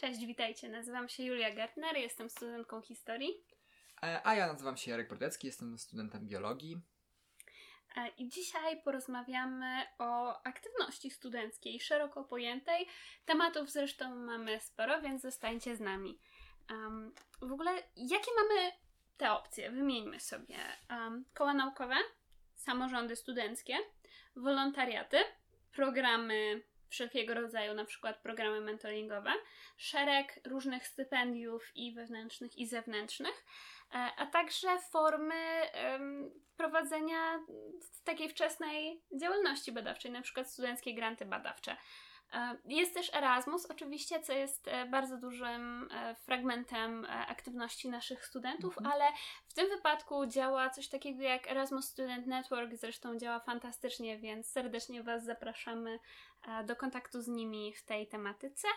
Cześć, witajcie. Nazywam się Julia Gertner, jestem studentką historii. E, a ja nazywam się Jarek Brodecki, jestem studentem biologii. E, I dzisiaj porozmawiamy o aktywności studenckiej, szeroko pojętej. Tematów zresztą mamy sporo, więc zostańcie z nami. Um, w ogóle, jakie mamy te opcje? Wymieńmy sobie. Um, koła naukowe, samorządy studenckie, wolontariaty, programy wszelkiego rodzaju, na przykład programy mentoringowe, szereg różnych stypendiów i wewnętrznych, i zewnętrznych, e, a także formy prowadzenia takiej wczesnej działalności badawczej, na przykład studenckie granty badawcze. E, jest też Erasmus, oczywiście, co jest e, bardzo dużym fragmentem aktywności naszych studentów, mhm. ale w tym wypadku działa coś takiego jak Erasmus Student Network, zresztą działa fantastycznie, więc serdecznie Was zapraszamy do kontaktu z nimi w tej tematyce.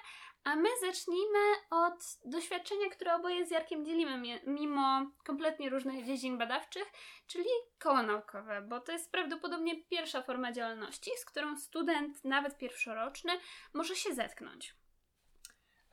A my zacznijmy od doświadczenia, które oboje z Jarkiem dzielimy, mimo kompletnie różnych dziedzin badawczych, czyli koło naukowe, bo to jest prawdopodobnie pierwsza forma działalności, z którą student, nawet pierwszoroczny, może się zetknąć.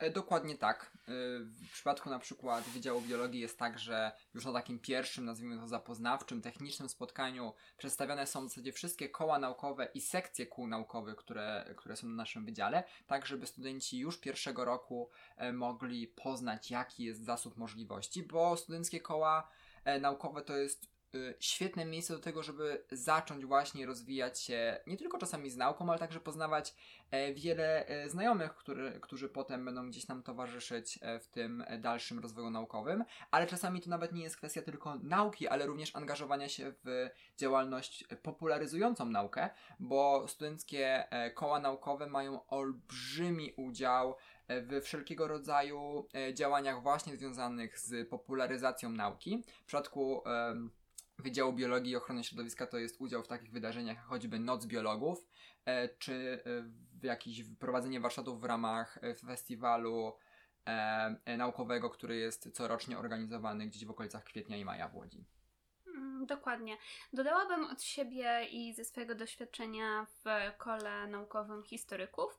E, dokładnie tak. E, w przypadku na przykład Wydziału Biologii jest tak, że już na takim pierwszym, nazwijmy to zapoznawczym, technicznym spotkaniu przedstawione są w zasadzie wszystkie koła naukowe i sekcje kół naukowych, które, które są na naszym wydziale, tak żeby studenci już pierwszego roku e, mogli poznać, jaki jest zasób możliwości, bo studenckie koła naukowe to jest świetne miejsce do tego, żeby zacząć właśnie rozwijać się nie tylko czasami z nauką, ale także poznawać e, wiele e, znajomych, który, którzy potem będą gdzieś nam towarzyszyć e, w tym dalszym rozwoju naukowym, ale czasami to nawet nie jest kwestia tylko nauki, ale również angażowania się w działalność popularyzującą naukę, bo studenckie koła naukowe mają olbrzymi udział w wszelkiego rodzaju działaniach właśnie związanych z popularyzacją nauki. W przypadku Wydziału Biologii i Ochrony Środowiska to jest udział w takich wydarzeniach jak choćby Noc Biologów, e, czy e, w jakieś prowadzenie warsztatów w ramach e, festiwalu naukowego, który jest corocznie organizowany gdzieś w okolicach kwietnia i maja w Łodzi. Mm, dokładnie. Dodałabym od siebie i ze swojego doświadczenia w kole naukowym historyków,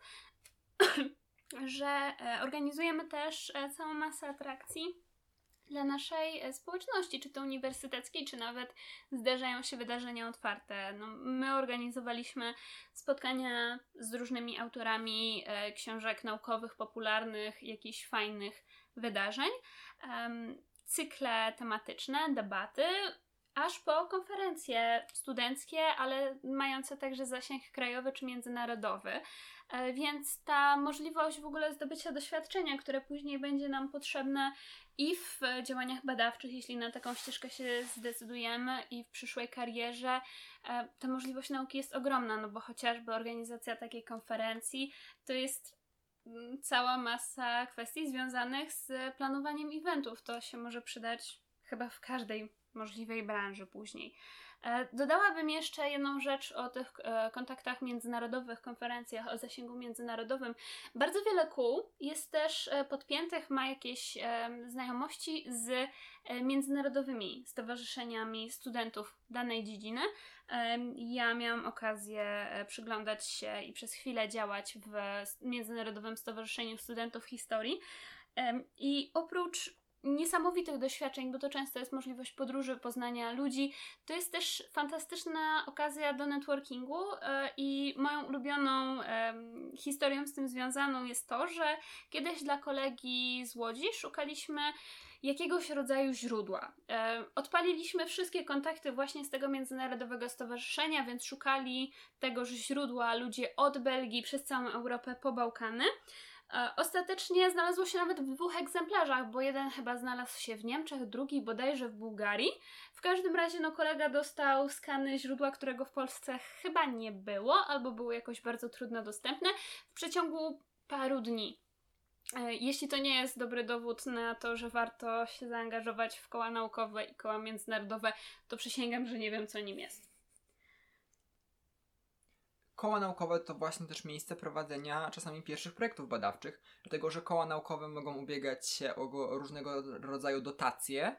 że organizujemy też całą masę atrakcji dla naszej e, społeczności, czy to uniwersyteckiej, czy nawet zdarzają się wydarzenia otwarte. No, my organizowaliśmy spotkania z różnymi autorami e, książek naukowych, popularnych, jakichś fajnych wydarzeń, cykle tematyczne, debaty, aż po konferencje studenckie, ale mające także zasięg krajowy czy międzynarodowy. E, więc ta możliwość w ogóle zdobycia doświadczenia, które później będzie nam potrzebne i w działaniach badawczych, jeśli na taką ścieżkę się zdecydujemy, i w przyszłej karierze, e, ta możliwość nauki jest ogromna, no bo chociażby organizacja takiej konferencji to jest mm, cała masa kwestii związanych z planowaniem eventów. To się może przydać chyba w każdej możliwej branży później. E, dodałabym jeszcze jedną rzecz o tych e, kontaktach międzynarodowych, konferencjach o zasięgu międzynarodowym. Bardzo wiele kół jest też e, podpiętych, ma jakieś znajomości z międzynarodowymi stowarzyszeniami studentów danej dziedziny. Ja miałam okazję przyglądać się i przez chwilę działać w Międzynarodowym Stowarzyszeniu Studentów Historii. I oprócz niesamowitych doświadczeń, bo to często jest możliwość podróży, poznania ludzi. To jest też fantastyczna okazja do networkingu e, i moją ulubioną historią z tym związaną jest to, że kiedyś dla kolegi z Łodzi szukaliśmy jakiegoś rodzaju źródła. E, odpaliliśmy wszystkie kontakty właśnie z tego międzynarodowego stowarzyszenia, więc szukali tegoż źródła ludzie od Belgii przez całą Europę po Bałkany. E, ostatecznie znalazło się nawet w dwóch egzemplarzach, bo jeden chyba znalazł się w Niemczech, drugi bodajże w Bułgarii. W każdym razie no, kolega dostał skany źródła, którego w Polsce chyba nie było, albo było jakoś bardzo trudno dostępne w przeciągu paru dni. E, jeśli to nie jest dobry dowód na to, że warto się zaangażować w koła naukowe i koła międzynarodowe, to przysięgam, że nie wiem, co nim jest. Koła naukowe to właśnie też miejsce prowadzenia czasami pierwszych projektów badawczych, dlatego że koła naukowe mogą ubiegać się o różnego rodzaju dotacje,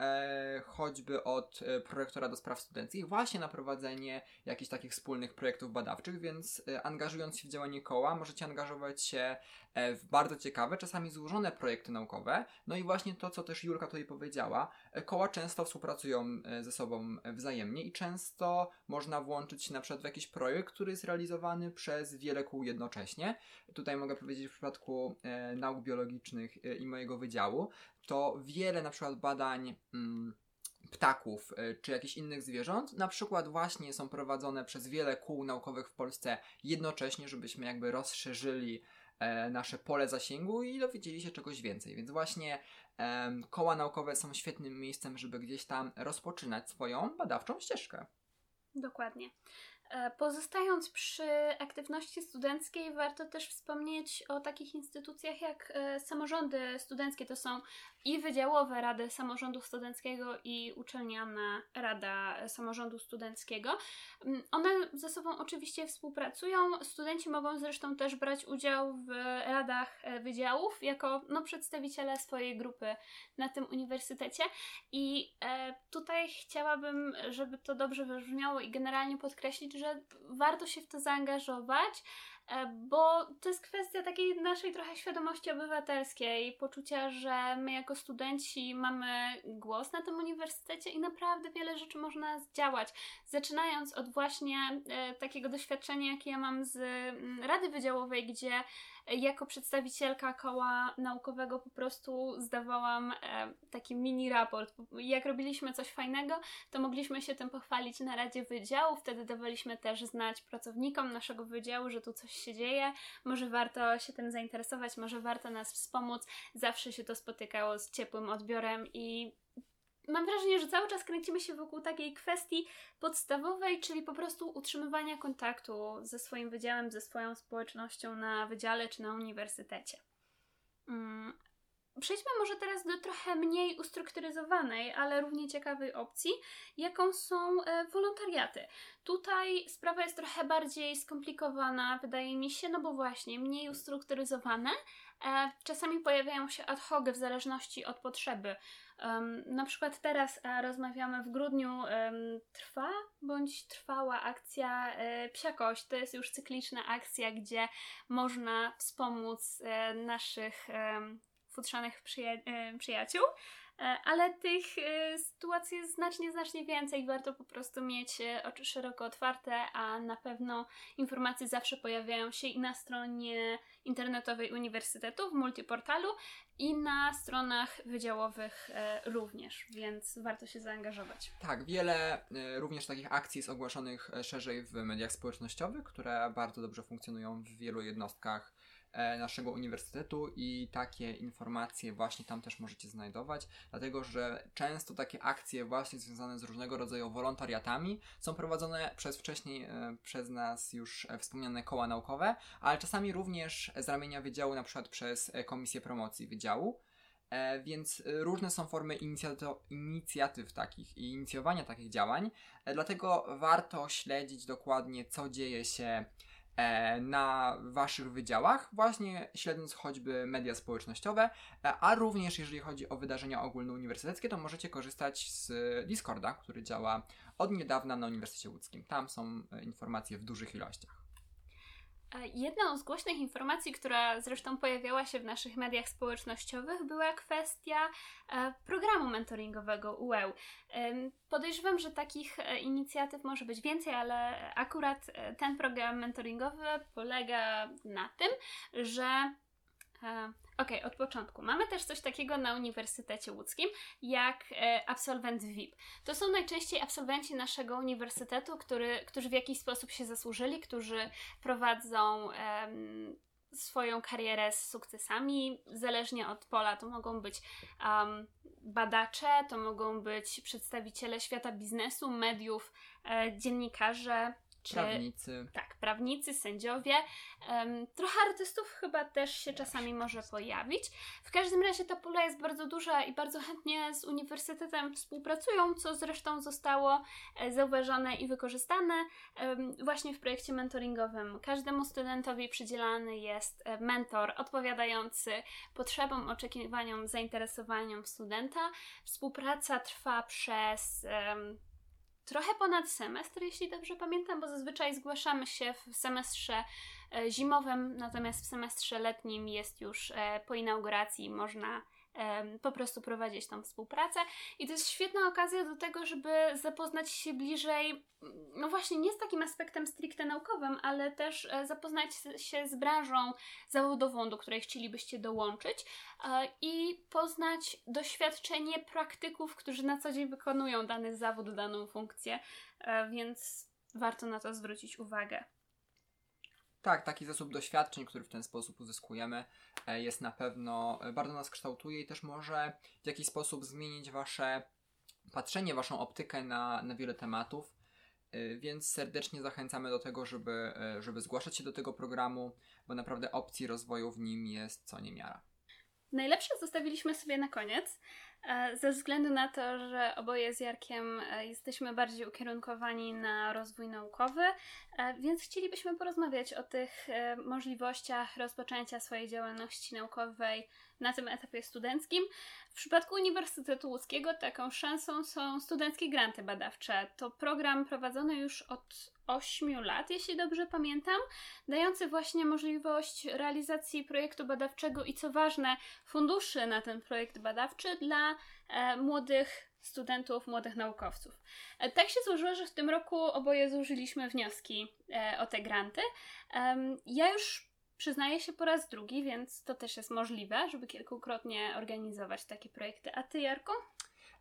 e, choćby od e, prorektora do spraw studenckich, właśnie na prowadzenie jakichś takich wspólnych projektów badawczych, więc e, angażując się w działanie koła, możecie angażować się w bardzo ciekawe, czasami złożone projekty naukowe. No i właśnie to, co też Julka tutaj powiedziała, e, koła często współpracują e, ze sobą wzajemnie i często można włączyć się na przykład w jakiś projekt, który jest realizowany przez wiele kół jednocześnie. Tutaj mogę powiedzieć w przypadku nauk biologicznych i mojego wydziału, to wiele na przykład badań. Mm, ptaków e, czy jakichś innych zwierząt, na przykład właśnie są prowadzone przez wiele kół naukowych w Polsce jednocześnie, żebyśmy jakby rozszerzyli e, nasze pole zasięgu i dowiedzieli się czegoś więcej. Więc właśnie e, koła naukowe są świetnym miejscem, żeby gdzieś tam rozpoczynać swoją badawczą ścieżkę. Dokładnie. E, pozostając przy aktywności studenckiej, warto też wspomnieć o takich instytucjach jak e, samorządy studenckie. To są i wydziałowe rady samorządu studenckiego, i uczelniana rada samorządu studenckiego. Mm, one ze sobą oczywiście współpracują. Studenci mogą zresztą też brać udział w radach e, wydziałów jako no, przedstawiciele swojej grupy na tym uniwersytecie. I tutaj chciałabym, żeby to dobrze wybrzmiało i generalnie podkreślić, że warto się w to zaangażować, e, bo to jest kwestia takiej naszej trochę świadomości obywatelskiej, poczucia, że my jako studenci mamy głos na tym uniwersytecie i naprawdę wiele rzeczy można zdziałać. Zaczynając od właśnie e, takiego doświadczenia, jakie ja mam z mm, Rady Wydziałowej, gdzie jako przedstawicielka koła naukowego po prostu zdawałam e, taki mini raport. Jak robiliśmy coś fajnego, to mogliśmy się tym pochwalić na Radzie Wydziału. Wtedy dawaliśmy też znać pracownikom naszego wydziału, że tu coś się dzieje. Może warto się tym zainteresować, może warto nas wspomóc. Zawsze się to spotykało z ciepłym odbiorem i mam wrażenie, że cały czas kręcimy się wokół takiej kwestii podstawowej, czyli po prostu utrzymywania kontaktu ze swoim wydziałem, ze swoją społecznością na wydziale czy na uniwersytecie. Mm. Przejdźmy może teraz do trochę mniej ustrukturyzowanej, ale równie ciekawej opcji, jaką są e, wolontariaty. Tutaj sprawa jest trochę bardziej skomplikowana, wydaje mi się, no bo właśnie mniej ustrukturyzowane. E, czasami pojawiają się ad hoc w zależności od potrzeby. Na przykład teraz e, rozmawiamy w grudniu, trwa bądź trwała akcja e, Psiakość. To jest już cykliczna akcja, gdzie można wspomóc e, naszych futrzanych przyja- przyjaciół. E, ale tych e, sytuacji jest znacznie, znacznie więcej. Warto po prostu mieć e, oczy szeroko otwarte, a na pewno informacje zawsze pojawiają się i na stronie internetowej Uniwersytetu, w multiportalu i na stronach wydziałowych również, więc warto się zaangażować. Tak, wiele również takich akcji jest ogłoszonych szerzej w mediach społecznościowych, które bardzo dobrze funkcjonują w wielu jednostkach naszego uniwersytetu i takie informacje właśnie tam też możecie znajdować, dlatego że często takie akcje właśnie związane z różnego rodzaju wolontariatami są prowadzone przez wcześniej e, przez nas już e, wspomniane koła naukowe, ale czasami również z ramienia wydziału, na przykład przez Komisję Promocji Wydziału. Więc różne są formy inicjatyw takich i inicjowania takich działań, dlatego warto śledzić dokładnie, co dzieje się E, na waszych wydziałach, właśnie śledząc choćby media społecznościowe, e, a również jeżeli chodzi o wydarzenia ogólnouniwersyteckie, to możecie korzystać z Discorda, który działa od niedawna na Uniwersytecie Łódzkim. Tam są e, informacje w dużych ilościach. Jedną z głośnych informacji, która zresztą pojawiała się w naszych mediach społecznościowych, była kwestia e, programu mentoringowego UEU. Podejrzewam, że takich e, inicjatyw może być więcej, ale akurat e, ten program mentoringowy polega na tym, że Okej, okay, od początku. Mamy też coś takiego na Uniwersytecie Łódzkim, jak e, absolwent VIP. To są najczęściej absolwenci naszego uniwersytetu, który, którzy w jakiś sposób się zasłużyli, którzy prowadzą e, swoją karierę z sukcesami, zależnie od pola. To mogą być um, badacze, to mogą być przedstawiciele świata biznesu, mediów, e, dziennikarze, czy, prawnicy. Tak, prawnicy, sędziowie. Um, trochę artystów chyba też się czasami może pojawić. W każdym razie ta pula jest bardzo duża i bardzo chętnie z uniwersytetem współpracują, co zresztą zostało e, zauważone i wykorzystane um, właśnie w projekcie mentoringowym. Każdemu studentowi przydzielany jest e, mentor odpowiadający potrzebom, oczekiwaniom, zainteresowaniom studenta. Współpraca trwa przez um, trochę ponad semestr, jeśli dobrze pamiętam, bo zazwyczaj zgłaszamy się w semestrze e, zimowym, natomiast w semestrze letnim jest już e, po inauguracji, można po prostu prowadzić tą współpracę. I to jest świetna okazja do tego, żeby zapoznać się bliżej, no właśnie, nie z takim aspektem stricte naukowym, ale też e, zapoznać się z branżą zawodową, do której chcielibyście dołączyć e, i poznać doświadczenie praktyków, którzy na co dzień wykonują dany zawód, daną funkcję, e, więc warto na to zwrócić uwagę. Tak, taki zasób doświadczeń, który w ten sposób uzyskujemy, e, jest na pewno e, bardzo nas kształtuje i też może w jakiś sposób zmienić wasze patrzenie, waszą optykę na, na wiele tematów. E, więc serdecznie zachęcamy do tego, żeby, żeby zgłaszać się do tego programu, bo naprawdę opcji rozwoju w nim jest co niemiara. Najlepsze zostawiliśmy sobie na koniec. E, ze względu na to, że oboje z Jarkiem e, jesteśmy bardziej ukierunkowani na rozwój naukowy, e, więc chcielibyśmy porozmawiać o tych możliwościach rozpoczęcia swojej działalności naukowej na tym etapie studenckim. W przypadku Uniwersytetu Łódzkiego taką szansą są studenckie granty badawcze. To program prowadzony już od 8 lat, jeśli dobrze pamiętam, dający właśnie możliwość realizacji projektu badawczego i co ważne, funduszy na ten projekt badawczy dla e, młodych studentów, młodych naukowców. E, tak się złożyło, że w tym roku oboje złożyliśmy wnioski e, o te granty. Ja już przyznaję się po raz drugi, więc to też jest możliwe, żeby kilkukrotnie organizować takie projekty. A ty, Jarko?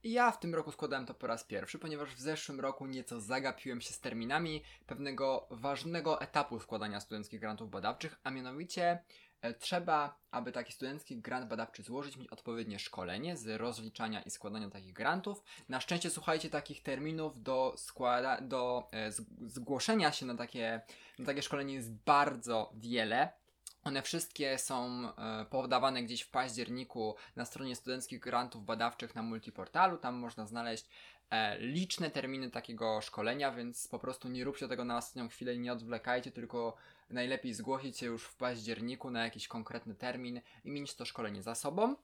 Ja w tym roku składałem to po raz pierwszy, ponieważ w zeszłym roku nieco zagapiłem się z terminami pewnego ważnego etapu składania studenckich grantów badawczych, a mianowicie e, trzeba, aby taki studencki grant badawczy złożyć, mieć odpowiednie szkolenie z rozliczania i składania takich grantów. Na szczęście, słuchajcie, takich terminów do, składa- do e, zgłoszenia się na takie, na takie szkolenie jest bardzo wiele. One wszystkie są e, podawane gdzieś w październiku na stronie studenckich grantów badawczych na multiportalu. Tam można znaleźć e, liczne terminy takiego szkolenia, więc po prostu nie róbcie tego na ostatnią chwilę nie odwlekajcie, tylko najlepiej zgłosić się już w październiku na jakiś konkretny termin i mieć to szkolenie za sobą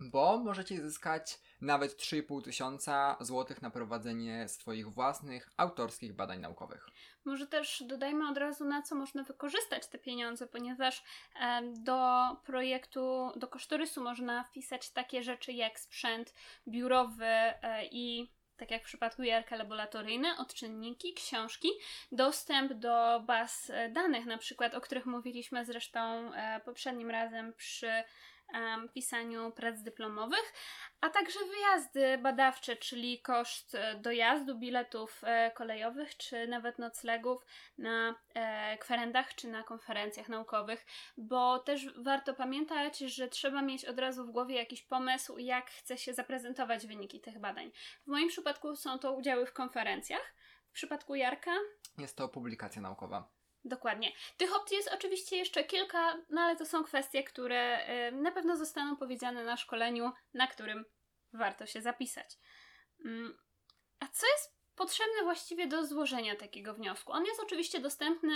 bo możecie zyskać nawet 3,5 tysiąca złotych na prowadzenie swoich własnych autorskich badań naukowych. Może też dodajmy od razu, na co można wykorzystać te pieniądze, ponieważ e, do projektu, do kosztorysu można wpisać takie rzeczy jak sprzęt biurowy e, i tak jak w przypadku Jarka laboratoryjne, odczynniki, książki, dostęp do baz danych, na przykład, o których mówiliśmy zresztą e, poprzednim razem przy pisaniu prac dyplomowych, a także wyjazdy badawcze, czyli koszt e, dojazdu, biletów e, kolejowych, czy nawet noclegów na e, kwerendach czy na konferencjach naukowych, bo też warto pamiętać, że trzeba mieć od razu w głowie jakiś pomysł, jak chce się zaprezentować wyniki tych badań. W moim przypadku są to udziały w konferencjach. W przypadku Jarka jest to publikacja naukowa. Dokładnie. Tych opcji jest oczywiście jeszcze kilka, no ale to są kwestie, które na pewno zostaną powiedziane na szkoleniu, na którym warto się zapisać. Mm, a co jest potrzebne właściwie do złożenia takiego wniosku? On jest oczywiście dostępny,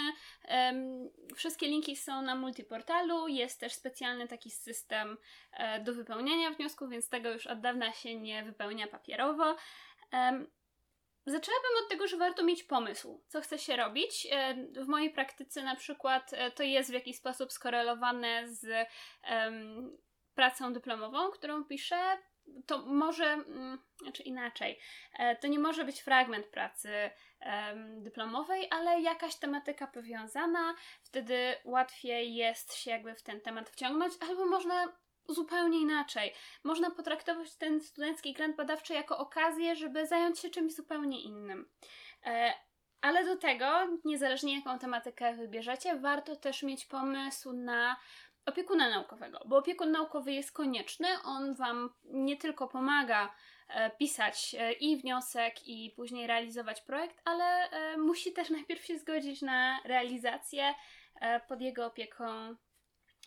wszystkie linki są na multiportalu, jest też specjalny taki system e, do wypełniania wniosku, więc tego już od dawna się nie wypełnia papierowo. Zaczęłabym od tego, że warto mieć pomysł, co chce się robić. E, w mojej praktyce na przykład e, to jest w jakiś sposób skorelowane z um, pracą dyplomową, którą piszę. To może, um, znaczy inaczej, e, to nie może być fragment pracy um, dyplomowej, ale jakaś tematyka powiązana, wtedy łatwiej jest się jakby w ten temat wciągnąć, albo można zupełnie inaczej. Można potraktować ten studencki grant badawczy jako okazję, żeby zająć się czymś zupełnie innym. E, ale do tego, niezależnie jaką tematykę wybierzecie, warto też mieć pomysł na opiekuna naukowego, bo opiekun naukowy jest konieczny. On Wam nie tylko pomaga e, pisać e, i wniosek, i później realizować projekt, ale musi też najpierw się zgodzić na realizację pod jego opieką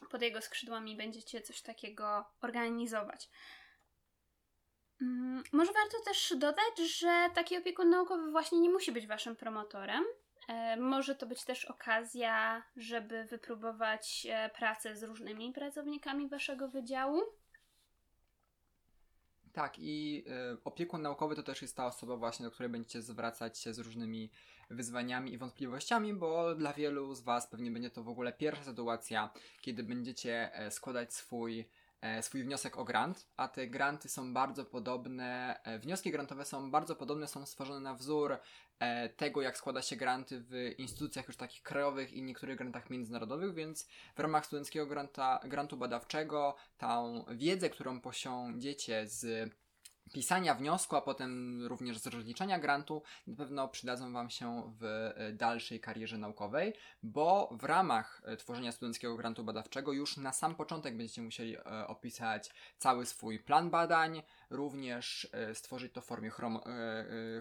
pod jego skrzydłami będziecie coś takiego organizować. Mm, może warto też dodać, że taki opiekun naukowy właśnie nie musi być waszym promotorem. E, może to być też okazja, żeby wypróbować e, pracę z różnymi pracownikami waszego wydziału. Tak, i y, opiekun naukowy to też jest ta osoba właśnie, do której będziecie zwracać się z różnymi wyzwaniami i wątpliwościami, bo dla wielu z Was pewnie będzie to w ogóle pierwsza sytuacja, kiedy będziecie e, składać swój e, swój wniosek o grant, a te granty są bardzo podobne, e, wnioski grantowe są bardzo podobne, są stworzone na wzór tego, jak składa się granty w instytucjach już takich krajowych i niektórych grantach międzynarodowych, więc w ramach studenckiego granta, grantu badawczego tą wiedzę, którą posiądziecie z pisania wniosku, a potem również z rozliczania grantu na pewno przydadzą Wam się w e, dalszej karierze naukowej, bo w ramach e, tworzenia studenckiego grantu badawczego już na sam początek będziecie musieli e, opisać cały swój plan badań, również stworzyć to w formie chromo,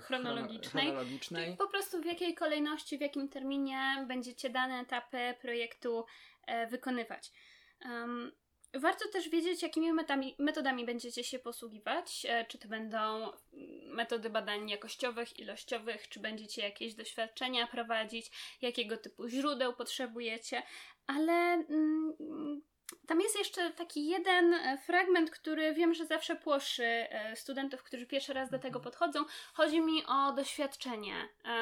chronologicznej. chronologicznej. Czyli po prostu w jakiej kolejności, w jakim terminie będziecie dane etapy projektu wykonywać. Um, Warto też wiedzieć, jakimi metami, metodami będziecie się posługiwać. E, czy to będą metody badań jakościowych, ilościowych, czy będziecie jakieś doświadczenia prowadzić, jakiego typu źródeł potrzebujecie, ale mm, tam jest jeszcze taki jeden e, fragment, który wiem, że zawsze płoszy e, studentów, którzy pierwszy raz do tego mhm. podchodzą. Chodzi mi o doświadczenie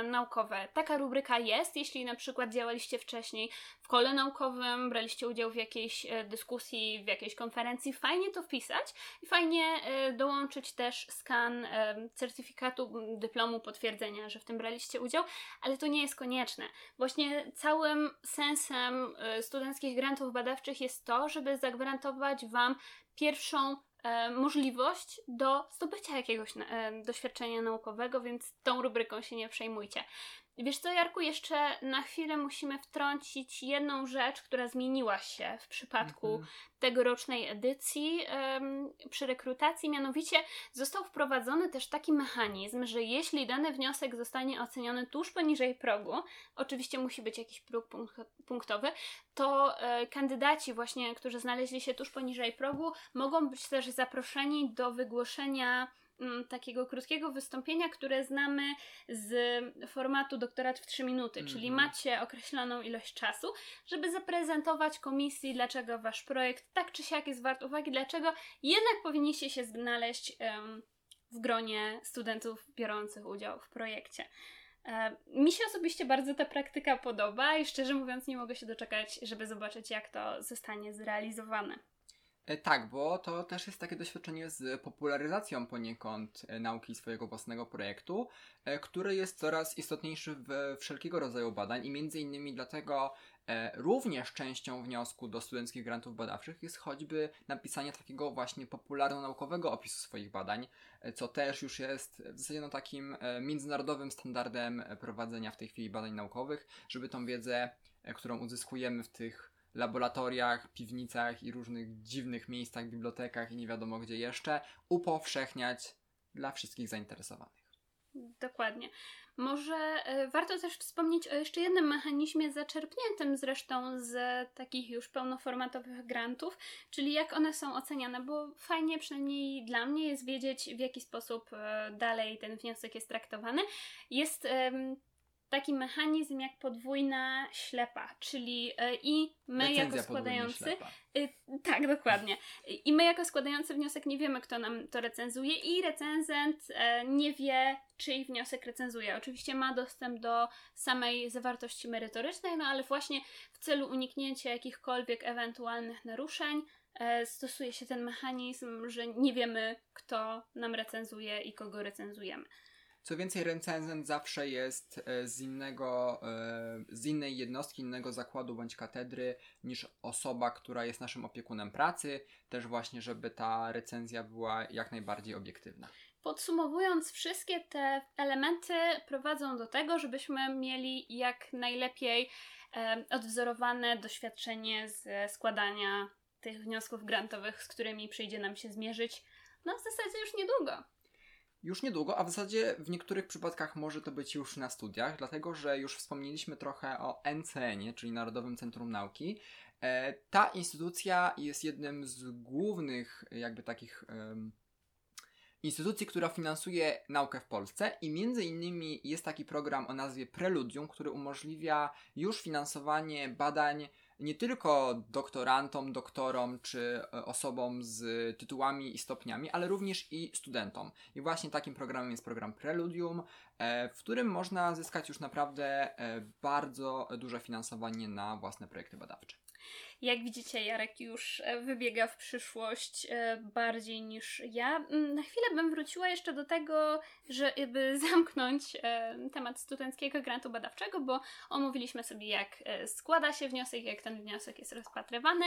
naukowe. Taka rubryka jest, jeśli na przykład działaliście wcześniej w kole naukowym, braliście udział w jakiejś dyskusji, w jakiejś konferencji, fajnie to wpisać i fajnie dołączyć też skan certyfikatu, dyplomu, potwierdzenia, że w tym braliście udział, ale to nie jest konieczne. Właśnie całym sensem studenckich grantów badawczych jest to, żeby zagwarantować Wam pierwszą e, możliwość do zdobycia jakiegoś e, doświadczenia naukowego, więc tą rubryką się nie przejmujcie. Wiesz co, Jarku, jeszcze na chwilę musimy wtrącić jedną rzecz, która zmieniła się w przypadku -hmm. tegorocznej edycji um, przy rekrutacji. Mianowicie został wprowadzony też taki mechanizm, że jeśli dany wniosek zostanie oceniony tuż poniżej progu, oczywiście musi być jakiś próg punktowy, to e, kandydaci właśnie, którzy znaleźli się tuż poniżej progu, mogą być też zaproszeni do wygłoszenia takiego krótkiego wystąpienia, które znamy z formatu doktorat w 3 minuty, mm -hmm. czyli mhm. macie określoną ilość czasu, żeby zaprezentować komisji, dlaczego wasz projekt tak czy siak jest wart uwagi, dlaczego jednak powinniście się znaleźć um, w gronie studentów biorących udział w projekcie. E, mi się osobiście bardzo ta praktyka podoba i szczerze mówiąc nie mogę się doczekać, żeby zobaczyć jak to zostanie zrealizowane. E, tak, bo to też jest takie doświadczenie z popularyzacją poniekąd e, nauki swojego własnego projektu, e, który jest coraz istotniejszy w wszelkiego rodzaju badań i między innymi dlatego również częścią wniosku do studenckich grantów badawczych jest choćby napisanie takiego właśnie popularno-naukowego opisu swoich badań, co też już jest w zasadzie no takim międzynarodowym standardem prowadzenia w tej chwili badań naukowych, żeby tą wiedzę, którą uzyskujemy w tych laboratoriach, piwnicach i różnych dziwnych miejscach, bibliotekach i nie wiadomo gdzie jeszcze, upowszechniać dla wszystkich zainteresowanych. Dokładnie. Może y, warto też wspomnieć o jeszcze jednym mechanizmie zaczerpniętym zresztą z takich już pełnoformatowych grantów, czyli jak one są oceniane, bo fajnie przynajmniej dla mnie jest wiedzieć w jaki sposób y, dalej ten wniosek jest traktowany. Jest taki mechanizm jak podwójna ślepa, czyli e, i my Recenzja jako składający. Y, tak, dokładnie. I my jako składający wniosek nie wiemy, kto nam to recenzuje, i recenzent e, nie wie, czyj wniosek recenzuje. Oczywiście ma dostęp do samej zawartości merytorycznej, no ale właśnie w celu uniknięcia jakichkolwiek ewentualnych naruszeń e, stosuje się ten mechanizm, że nie wiemy, kto nam recenzuje i kogo recenzujemy. Co więcej, recenzent zawsze jest e, z innego, e, z innej jednostki, innego zakładu bądź katedry niż osoba, która jest naszym opiekunem pracy, też właśnie, żeby ta recenzja była jak najbardziej obiektywna. Podsumowując, wszystkie te elementy prowadzą do tego, żebyśmy mieli jak najlepiej e, odwzorowane doświadczenie z składania tych wniosków grantowych, z którymi przyjdzie nam się zmierzyć, no w zasadzie już niedługo już niedługo, a w zasadzie w niektórych przypadkach może to być już na studiach, dlatego że już wspomnieliśmy trochę o NCN, czyli Narodowym Centrum Nauki. E, ta instytucja jest jednym z głównych, jakby takich. Instytucji, która finansuje naukę w Polsce i między innymi jest taki program o nazwie Preludium, który umożliwia już finansowanie badań nie tylko doktorantom, doktorom czy e, osobom z tytułami i stopniami, ale również i studentom. I właśnie takim programem jest program Preludium, e, w którym można zyskać już naprawdę e, bardzo duże finansowanie na własne projekty badawcze. Jak widzicie, Jarek już e, wybiega w przyszłość e, bardziej niż ja. Mm, na chwilę bym wróciła jeszcze do tego, żeby zamknąć e, temat studenckiego grantu badawczego, bo omówiliśmy sobie, jak składa się wniosek, jak ten wniosek jest rozpatrywany.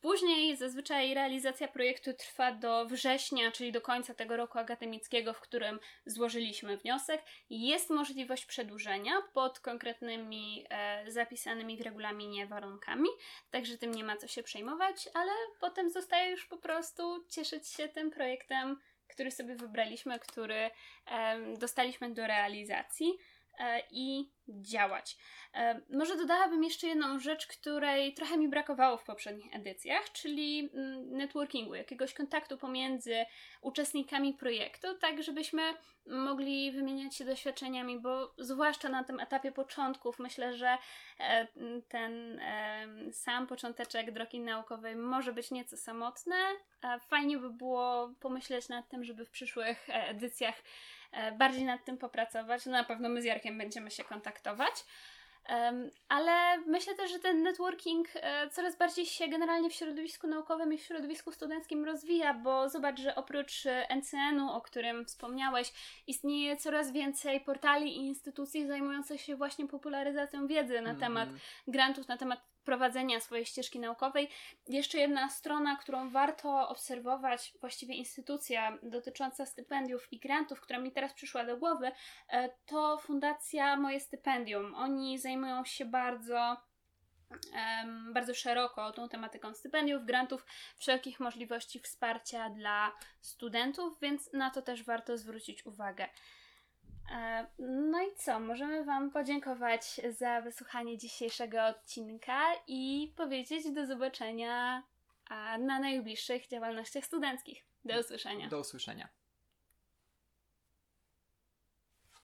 Później zazwyczaj realizacja projektu trwa do września, czyli do końca tego roku akademickiego, w którym złożyliśmy wniosek. Jest możliwość przedłużenia pod konkretnymi zapisanymi w regulaminie warunkami, także tym nie ma co się przejmować, ale potem zostaje już po prostu cieszyć się tym projektem, który sobie wybraliśmy, który um, dostaliśmy do realizacji i działać. E, może dodałabym jeszcze jedną rzecz, której trochę mi brakowało w poprzednich edycjach, czyli mm, networkingu, jakiegoś kontaktu pomiędzy uczestnikami projektu, tak żebyśmy mogli wymieniać się doświadczeniami, bo zwłaszcza na tym etapie początków myślę, że e, ten sam począteczek drogi naukowej może być nieco samotny. Fajnie by było pomyśleć nad tym, żeby w przyszłych edycjach e, bardziej nad tym popracować. No na pewno my z Jarkiem będziemy się kontaktować. Ale myślę też, że ten networking e, coraz bardziej się generalnie w środowisku naukowym i w środowisku studenckim rozwija, bo zobacz, że oprócz e, NCN-u, o którym wspomniałeś, istnieje coraz więcej portali i instytucji zajmujących się właśnie popularyzacją wiedzy na mm temat grantów, na temat prowadzenia swojej ścieżki naukowej. Jeszcze jedna strona, którą warto obserwować, właściwie instytucja dotycząca stypendiów i grantów, która mi teraz przyszła do głowy, e, to Fundacja Moje Stypendium. Oni zajmują się bardzo bardzo szeroko tą tematyką stypendiów, grantów, wszelkich możliwości wsparcia dla studentów, więc na to też warto zwrócić uwagę. E, no i co? Możemy Wam podziękować za wysłuchanie dzisiejszego odcinka i powiedzieć do zobaczenia na najbliższych działalnościach studenckich. Do usłyszenia. Do usłyszenia.